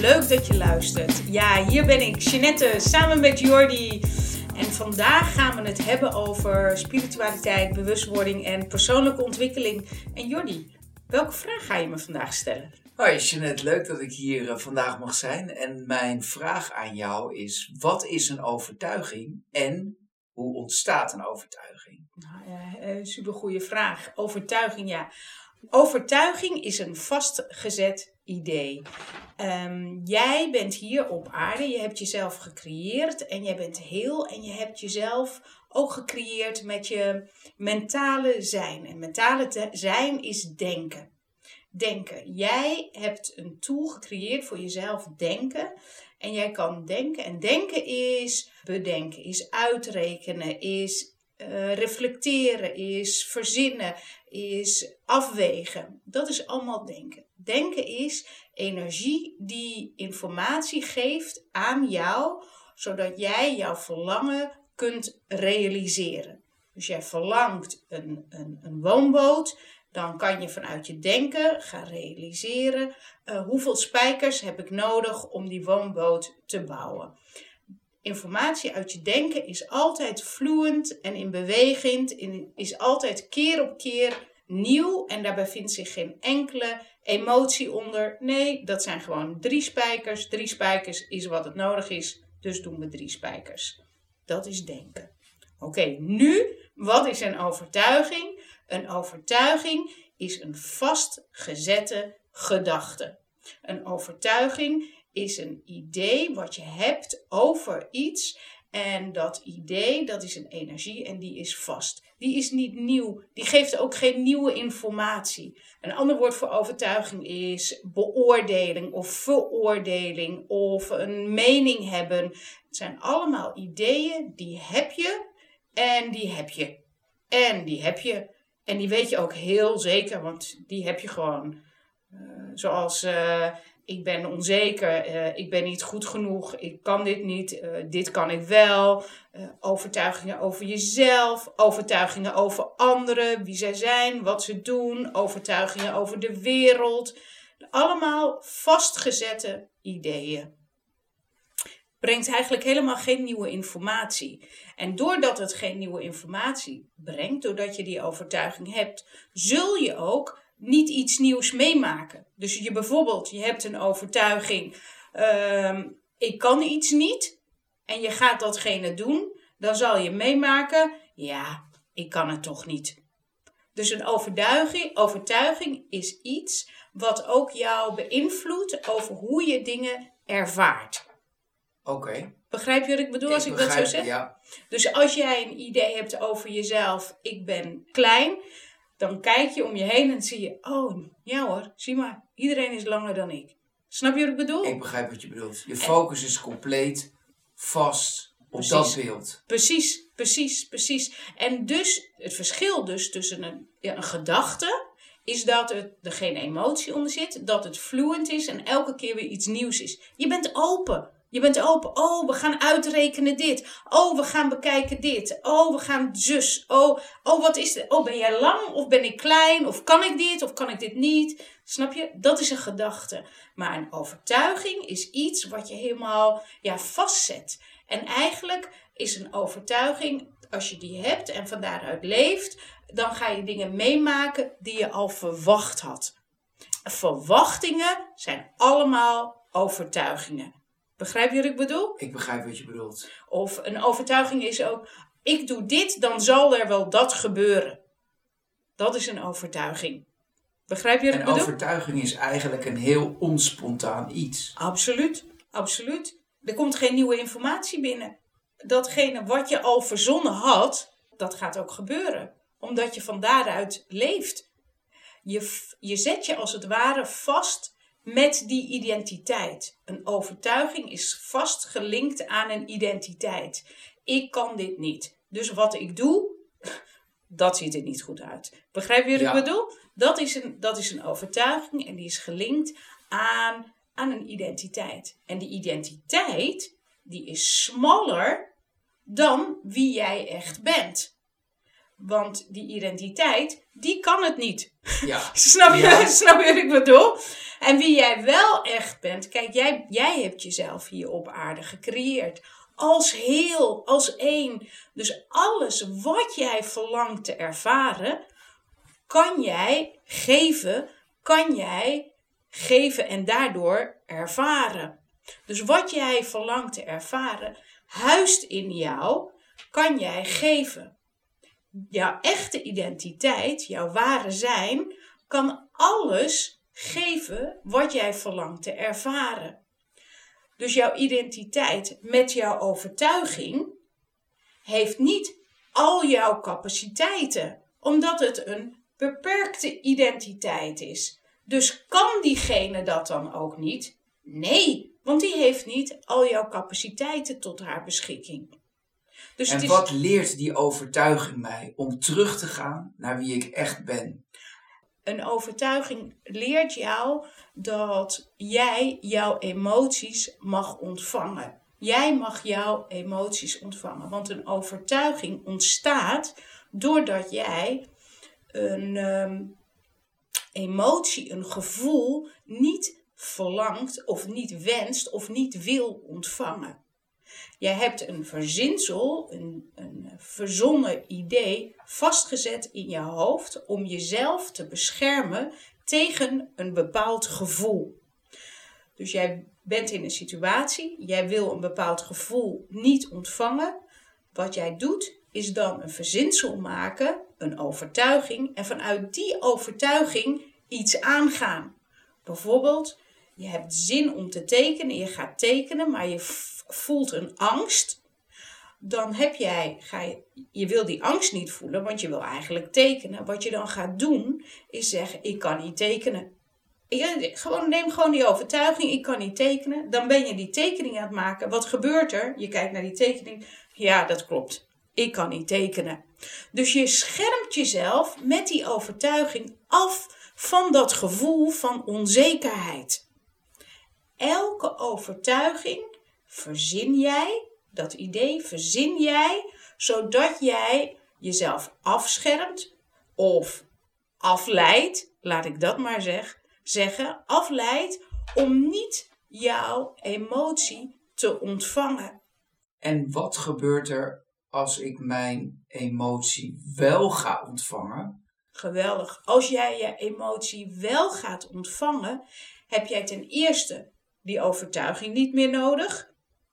leuk dat je luistert. Ja, hier ben ik, Jeanette, samen met Jordi. En vandaag gaan we het hebben over spiritualiteit, bewustwording en persoonlijke ontwikkeling. En Jordi, welke vraag ga je me vandaag stellen? Hoi Jeanette, leuk dat ik hier eh, vandaag mag zijn. En mijn vraag aan jou is, wat is een overtuiging en hoe ontstaat een overtuiging? Nou, ja, eh, supergoeie vraag. Overtuiging, ja. Overtuiging is een vastgezet idee. Ehm, jij bent hier op aarde, je hebt jezelf gecreëerd en jij bent heel en je hebt jezelf ook gecreëerd met je mentale zijn. En mentale zijn is denken. Denken. Jij hebt een tool gecreëerd voor jezelf denken. En jij kan denken. En denken is bedenken, is uitrekenen, is uh, reflecteren, is verzinnen, is afwegen. Dat is allemaal denken. Denken is energie die informatie geeft aan jou, zodat jij jouw verlangen kunt realiseren. Dus jij verlangt een, een, een woonboot, dan kan je vanuit je denken gaan realiseren uh, hoeveel spijkers heb ik nodig om die woonboot te bouwen informatie uit je denken is altijd fluent en in beweging, is altijd keer op keer nieuw en daarbij vindt zich geen enkele emotie onder. Nee, dat zijn gewoon drie spijkers. Drie spijkers is wat het nodig is, dus doen we drie spijkers. Dat is denken. Oké, nu, wat is een overtuiging? Een overtuiging is een vastgezette gedachte. Een overtuiging is een idee wat je hebt over iets. En dat idee, dat is een energie en die is vast. Die is niet nieuw. Die geeft ook geen nieuwe informatie. Een ander woord voor overtuiging is beoordeling of veroordeling of een mening hebben. Het zijn allemaal ideeën die heb je en die heb je. En die heb je. En die weet je ook heel zeker, want die heb je gewoon. Uh, zoals uh, ik ben onzeker, uh, ik ben niet goed genoeg, ik kan dit niet, uh, dit kan ik wel. Uh, overtuigingen over jezelf, overtuigingen over anderen, wie zij zijn, wat ze doen, overtuigingen over de wereld. Allemaal vastgezette ideeën. Brengt eigenlijk helemaal geen nieuwe informatie. En doordat het geen nieuwe informatie brengt, doordat je die overtuiging hebt, zul je ook niet iets nieuws meemaken. Dus je bijvoorbeeld, je hebt een overtuiging, uh, ik kan iets niet, en je gaat datgene doen, dan zal je meemaken, ja, ik kan het toch niet. Dus een overtuiging, overtuiging is iets wat ook jou beïnvloedt over hoe je dingen ervaart. Oké. Begrijp je wat ik bedoel als ik, dat zo zeg? Ja. Dus als jij een idee hebt over jezelf, ik ben klein, dan kijk je om je heen en zie je, oh ja hoor, zie maar, iedereen is langer dan ik. Snap je wat ik bedoel? Ik begrijp wat je bedoelt. Je focus is compleet vast op dat beeld. Precies, precies, precies. En dus, het verschil dus tussen een, ja, een gedachte is dat het, er geen emotie onder zit, dat het fluent is en elke keer weer iets nieuws is. Je bent open. Je bent open. Oh, we gaan uitrekenen dit. Oh, we gaan bekijken dit. Oh, we gaan zus. Oh, oh, wat is? Oh, ben jij lang of ben ik klein? Of kan ik dit of kan ik dit niet? Snap je? Dat is een gedachte. Maar een overtuiging is iets wat je helemaal ja, vastzet. En eigenlijk is een overtuiging, als je die hebt en van daaruit leeft, dan ga je dingen meemaken die je al verwacht had. Verwachtingen zijn allemaal overtuigingen. Begrijp je wat ik bedoel? Ik begrijp wat je bedoelt. Of een overtuiging is ook: ik doe dit, dan zal er wel dat gebeuren. Dat is een overtuiging. Begrijp je wat ik bedoel? Een overtuiging is eigenlijk een heel onspontaan iets. Absoluut, absoluut. Er komt geen nieuwe informatie binnen. Datgene wat je al verzonnen had, dat gaat ook gebeuren. Omdat je van daaruit leeft. Je, je zet je als het ware vast met die identiteit. Een overtuiging is vast gelinkt aan een identiteit. Ik kan dit niet. Dus wat ik doe, dat ziet er niet goed uit. Begrijp je wat ja. ik bedoel? Dat is, een, dat is een overtuiging en die is gelinkt aan, aan een identiteit. En die identiteit, die is smaller dan wie jij echt bent. Want die identiteit, die kan het niet. Ja. snap, je, ja. snap je wat ik bedoel? En wie jij wel echt bent, kijk, jij, jij hebt jezelf hier op aarde gecreëerd. Als heel, als één. Dus alles wat jij verlangt te ervaren, kan jij geven, kan jij geven en daardoor ervaren. Dus wat jij verlangt te ervaren, huist in jou, kan jij geven. Jouw echte identiteit, jouw ware zijn, kan alles geven wat jij verlangt te ervaren. Dus jouw identiteit met jouw overtuiging heeft niet al jouw capaciteiten, omdat het een beperkte identiteit is. Dus kan diegene dat dan ook niet? Nee, want die heeft niet al jouw capaciteiten tot haar beschikking. Dus en wat leert die overtuiging mij om terug te gaan naar wie ik echt ben? Een overtuiging leert jou dat jij jouw emoties mag ontvangen. Jij mag jouw emoties ontvangen. Want een overtuiging ontstaat doordat jij een ehm, emotie, een gevoel niet verlangt of niet wenst of niet wil ontvangen. Jij hebt een verzinsel, een, een verzonnen idee vastgezet in je hoofd om jezelf te beschermen tegen een bepaald gevoel. Dus jij bent in een situatie, jij wil een bepaald gevoel niet ontvangen. Wat jij doet, is dan een verzinsel maken, een overtuiging, en vanuit die overtuiging iets aangaan. Bijvoorbeeld, je hebt zin om te tekenen, je gaat tekenen, maar je voelt een angst. Dan heb jij, ga je, je wil die angst niet voelen, want je wil eigenlijk tekenen. Wat je dan gaat doen, is zeggen: Ik kan niet tekenen. Je, gewoon, neem gewoon die overtuiging, ik kan niet tekenen. Dan ben je die tekening aan het maken. Wat gebeurt er? Je kijkt naar die tekening. Ja, dat klopt. Ik kan niet tekenen. Dus je schermt jezelf met die overtuiging af van dat gevoel van onzekerheid. Elke overtuiging verzin jij, dat idee verzin jij, zodat jij jezelf afschermt of afleidt, laat ik dat maar zeg, zeggen, afleidt om niet jouw emotie te ontvangen. En wat gebeurt er als ik mijn emotie wel ga ontvangen? Geweldig. Als jij je emotie wel gaat ontvangen, heb jij ten eerste die overtuiging niet meer nodig.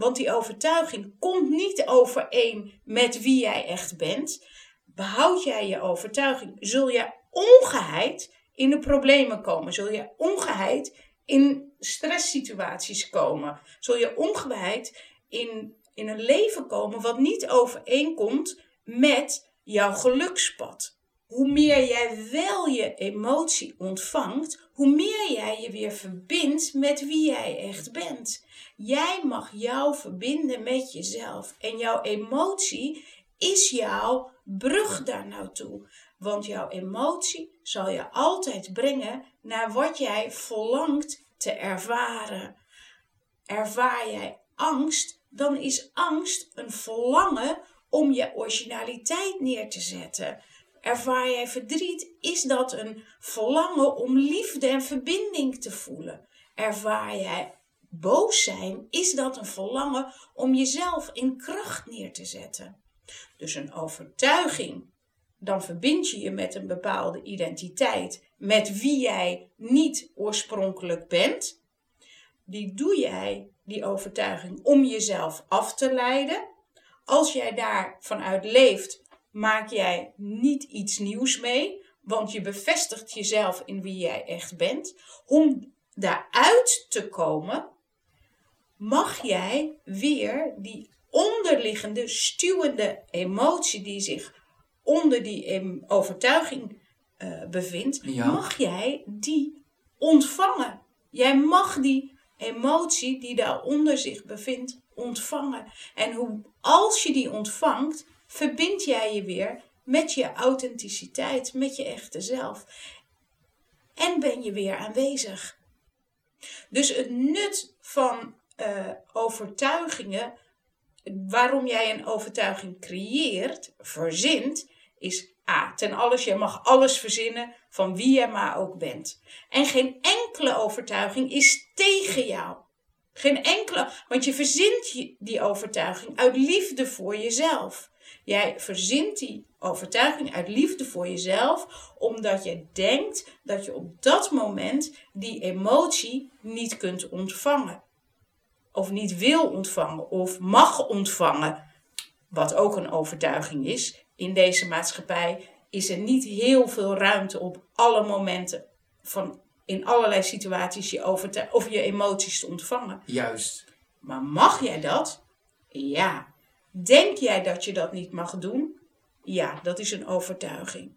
Want die overtuiging komt niet overeen met wie jij echt bent. Behoud jij je overtuiging, zul je ongeheid in de problemen komen. Zul je ongeheid in stresssituaties komen. Zul je ongeheid in, in een leven komen wat niet overeenkomt met jouw gelukspad hoe meer jij wel je emotie ontvangt, hoe meer jij je weer verbindt met wie jij echt bent. Jij mag jou verbinden met jezelf. En jouw emotie is jouw brug daar naartoe. Want jouw emotie zal je altijd brengen naar wat jij verlangt te ervaren. Ervaar jij angst, dan is angst een verlangen om je originaliteit neer te zetten. Ervaar jij verdriet, is dat een verlangen om liefde en verbinding te voelen. Ervaar jij boos zijn, is dat een verlangen om jezelf in kracht neer te zetten. Dus een overtuiging, dan verbind je je met een bepaalde identiteit, met wie jij niet oorspronkelijk bent. Die doe jij, die overtuiging, om jezelf af te leiden. Als jij daar vanuit leeft, maak jij niet iets nieuws mee, want je bevestigt jezelf in wie jij echt bent. Om daaruit te komen, mag jij weer die onderliggende, stuwende emotie die zich onder die overtuiging uh, bevindt, mag jij die ontvangen. Jij mag die emotie die daaronder zich bevindt ontvangen. En hoe, als je die ontvangt, verbind jij je weer met je authenticiteit, met je echte zelf. En ben je weer aanwezig. Dus het nut van uh, overtuigingen, waarom jij een overtuiging creëert, verzint, is A. Ten alles, je mag alles verzinnen van wie je maar ook bent. En geen enkele overtuiging is tegen jou. Geen enkele, want je verzint die overtuiging uit liefde voor jezelf. Jij verzint die overtuiging uit liefde voor jezelf, omdat je denkt dat je op dat moment die emotie niet kunt ontvangen. Of niet wil ontvangen, of mag ontvangen. Wat ook een overtuiging is. In deze maatschappij is er niet heel veel ruimte op alle momenten van in allerlei situaties je, of je emoties te ontvangen. Juist. Maar mag jij dat? Ja. Denk jij dat je dat niet mag doen? Ja, dat is een overtuiging.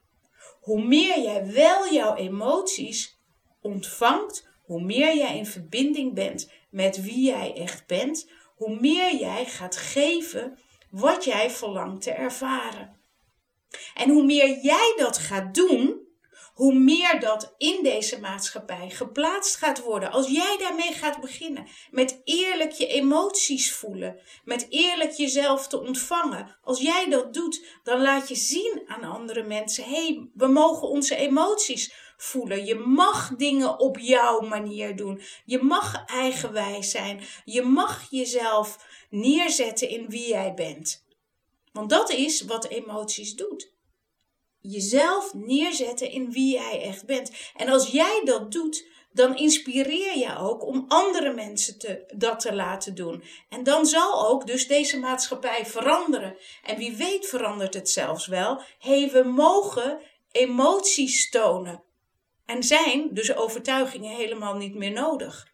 Hoe meer jij wel jouw emoties ontvangt, hoe meer jij in verbinding bent met wie jij echt bent, hoe meer jij gaat geven wat jij verlangt te ervaren. En hoe meer jij dat gaat doen, hoe meer dat in deze maatschappij geplaatst gaat worden. Als jij daarmee gaat beginnen, met eerlijk je emoties voelen, met eerlijk jezelf te ontvangen. Als jij dat doet, dan laat je zien aan andere mensen: hé, hey, we mogen onze emoties voelen. Je mag dingen op jouw manier doen. Je mag eigenwijs zijn. Je mag jezelf neerzetten in wie jij bent. Want dat is wat emoties doet jezelf neerzetten in wie jij echt bent. En als jij dat doet, dan inspireer je ook om andere mensen te, dat te laten doen. En dan zal ook dus deze maatschappij veranderen. En wie weet verandert het zelfs wel. Hey, we mogen emoties tonen. En zijn dus overtuigingen helemaal niet meer nodig.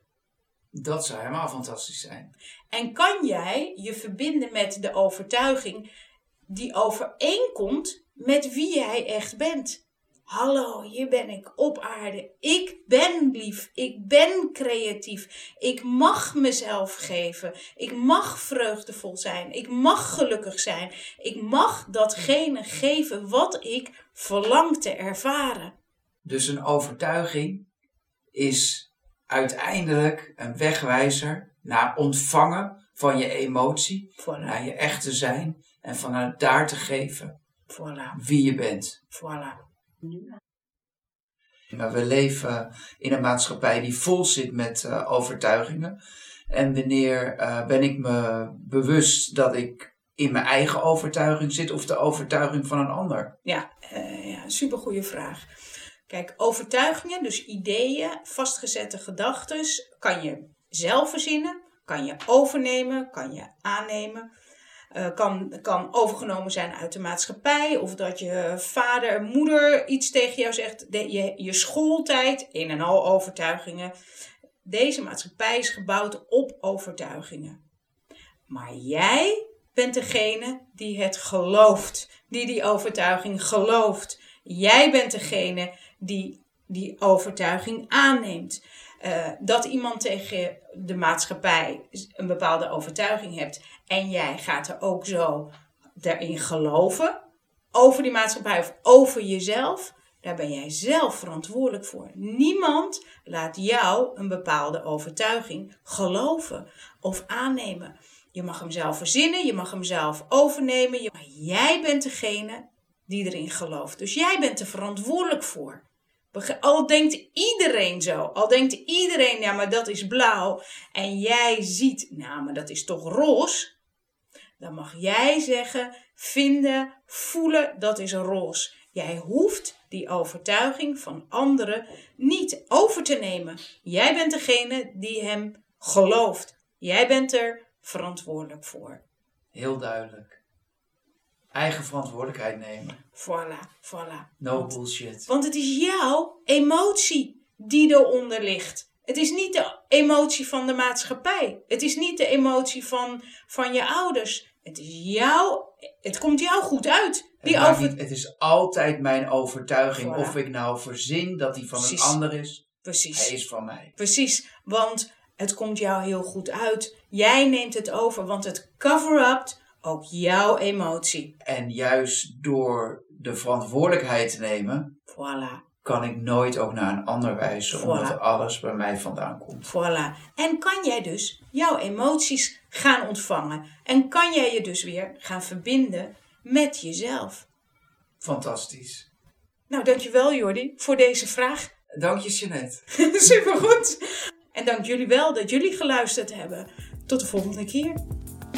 Dat zou helemaal fantastisch zijn. En kan jij je verbinden met de overtuiging die overeenkomt met wie jij echt bent. Hallo, hier ben ik op aarde. Ik ben lief. Ik ben creatief. Ik mag mezelf geven. Ik mag vreugdevol zijn. Ik mag gelukkig zijn. Ik mag datgene geven wat ik verlang te ervaren. Dus een overtuiging is uiteindelijk een wegwijzer naar ontvangen van je emotie, naar je echte zijn en vanuit daar te geven voilà. wie je bent. Voilà. Maar we leven in een maatschappij die vol zit met uh, overtuigingen. En wanneer uh, ben ik me bewust dat ik in mijn eigen overtuiging zit of de overtuiging van een ander? Ja, uh, ja supergoeie vraag. Kijk, overtuigingen, dus ideeën, vastgezette gedachten, kan je zelf verzinnen, kan je overnemen, kan je aannemen. Uh, kan, kan overgenomen zijn uit de maatschappij. Of dat je vader, moeder iets tegen jou zegt. De, je, je schooltijd, een en al overtuigingen. Deze maatschappij is gebouwd op overtuigingen. Maar jij bent degene die het gelooft. Die die overtuiging gelooft. Jij bent degene die die overtuiging aanneemt. Uh, dat iemand tegen de maatschappij een bepaalde overtuiging hebt en jij gaat er ook zo daarin geloven, over die maatschappij of over jezelf, daar ben jij zelf verantwoordelijk voor. Niemand laat jou een bepaalde overtuiging geloven of aannemen. Je mag hem zelf verzinnen, je mag hem zelf overnemen, maar jij bent degene die erin gelooft. Dus jij bent er verantwoordelijk voor. Al denkt iedereen zo, al denkt iedereen, ja, maar dat is blauw. En jij ziet, nou, maar dat is toch roze. Dan mag jij zeggen, vinden, voelen, dat is roze. Jij hoeft die overtuiging van anderen niet over te nemen. Jij bent degene die hem gelooft. Jij bent er verantwoordelijk voor. Heel duidelijk eigen verantwoordelijkheid nemen. Voilà, voilà. No bullshit. Want het is jouw emotie die eronder ligt. Het is niet de emotie van de maatschappij. Het is niet de emotie van, van je ouders. Het is jouw, het komt jou goed uit. Die het, over... niet, het is altijd mijn overtuiging. Of ik nou verzin dat die van een ander is. Precies. Hij is van mij. Precies, want het komt jou heel goed uit. Jij neemt het over, want het cover-up ook jouw emotie. En juist door de verantwoordelijkheid te nemen, voilà. kan ik nooit ook naar een ander wijzen, omdat alles bij mij vandaan komt. Voilà. En kan jij dus jouw emoties gaan ontvangen. En kan jij je dus weer gaan verbinden met jezelf. fantastisch. Nou, dankjewel Jordi voor deze vraag. Dank je, Jeanette. Supergoed. En dank jullie wel dat jullie geluisterd hebben. Tot de volgende keer.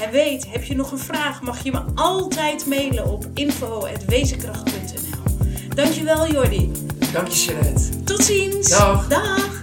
En weet, heb je nog een vraag, mag je me altijd mailen op info.wezenkracht.nl. Dankjewel Jordi. Dank je, Jeanette. Tot ziens. Dag. Dag.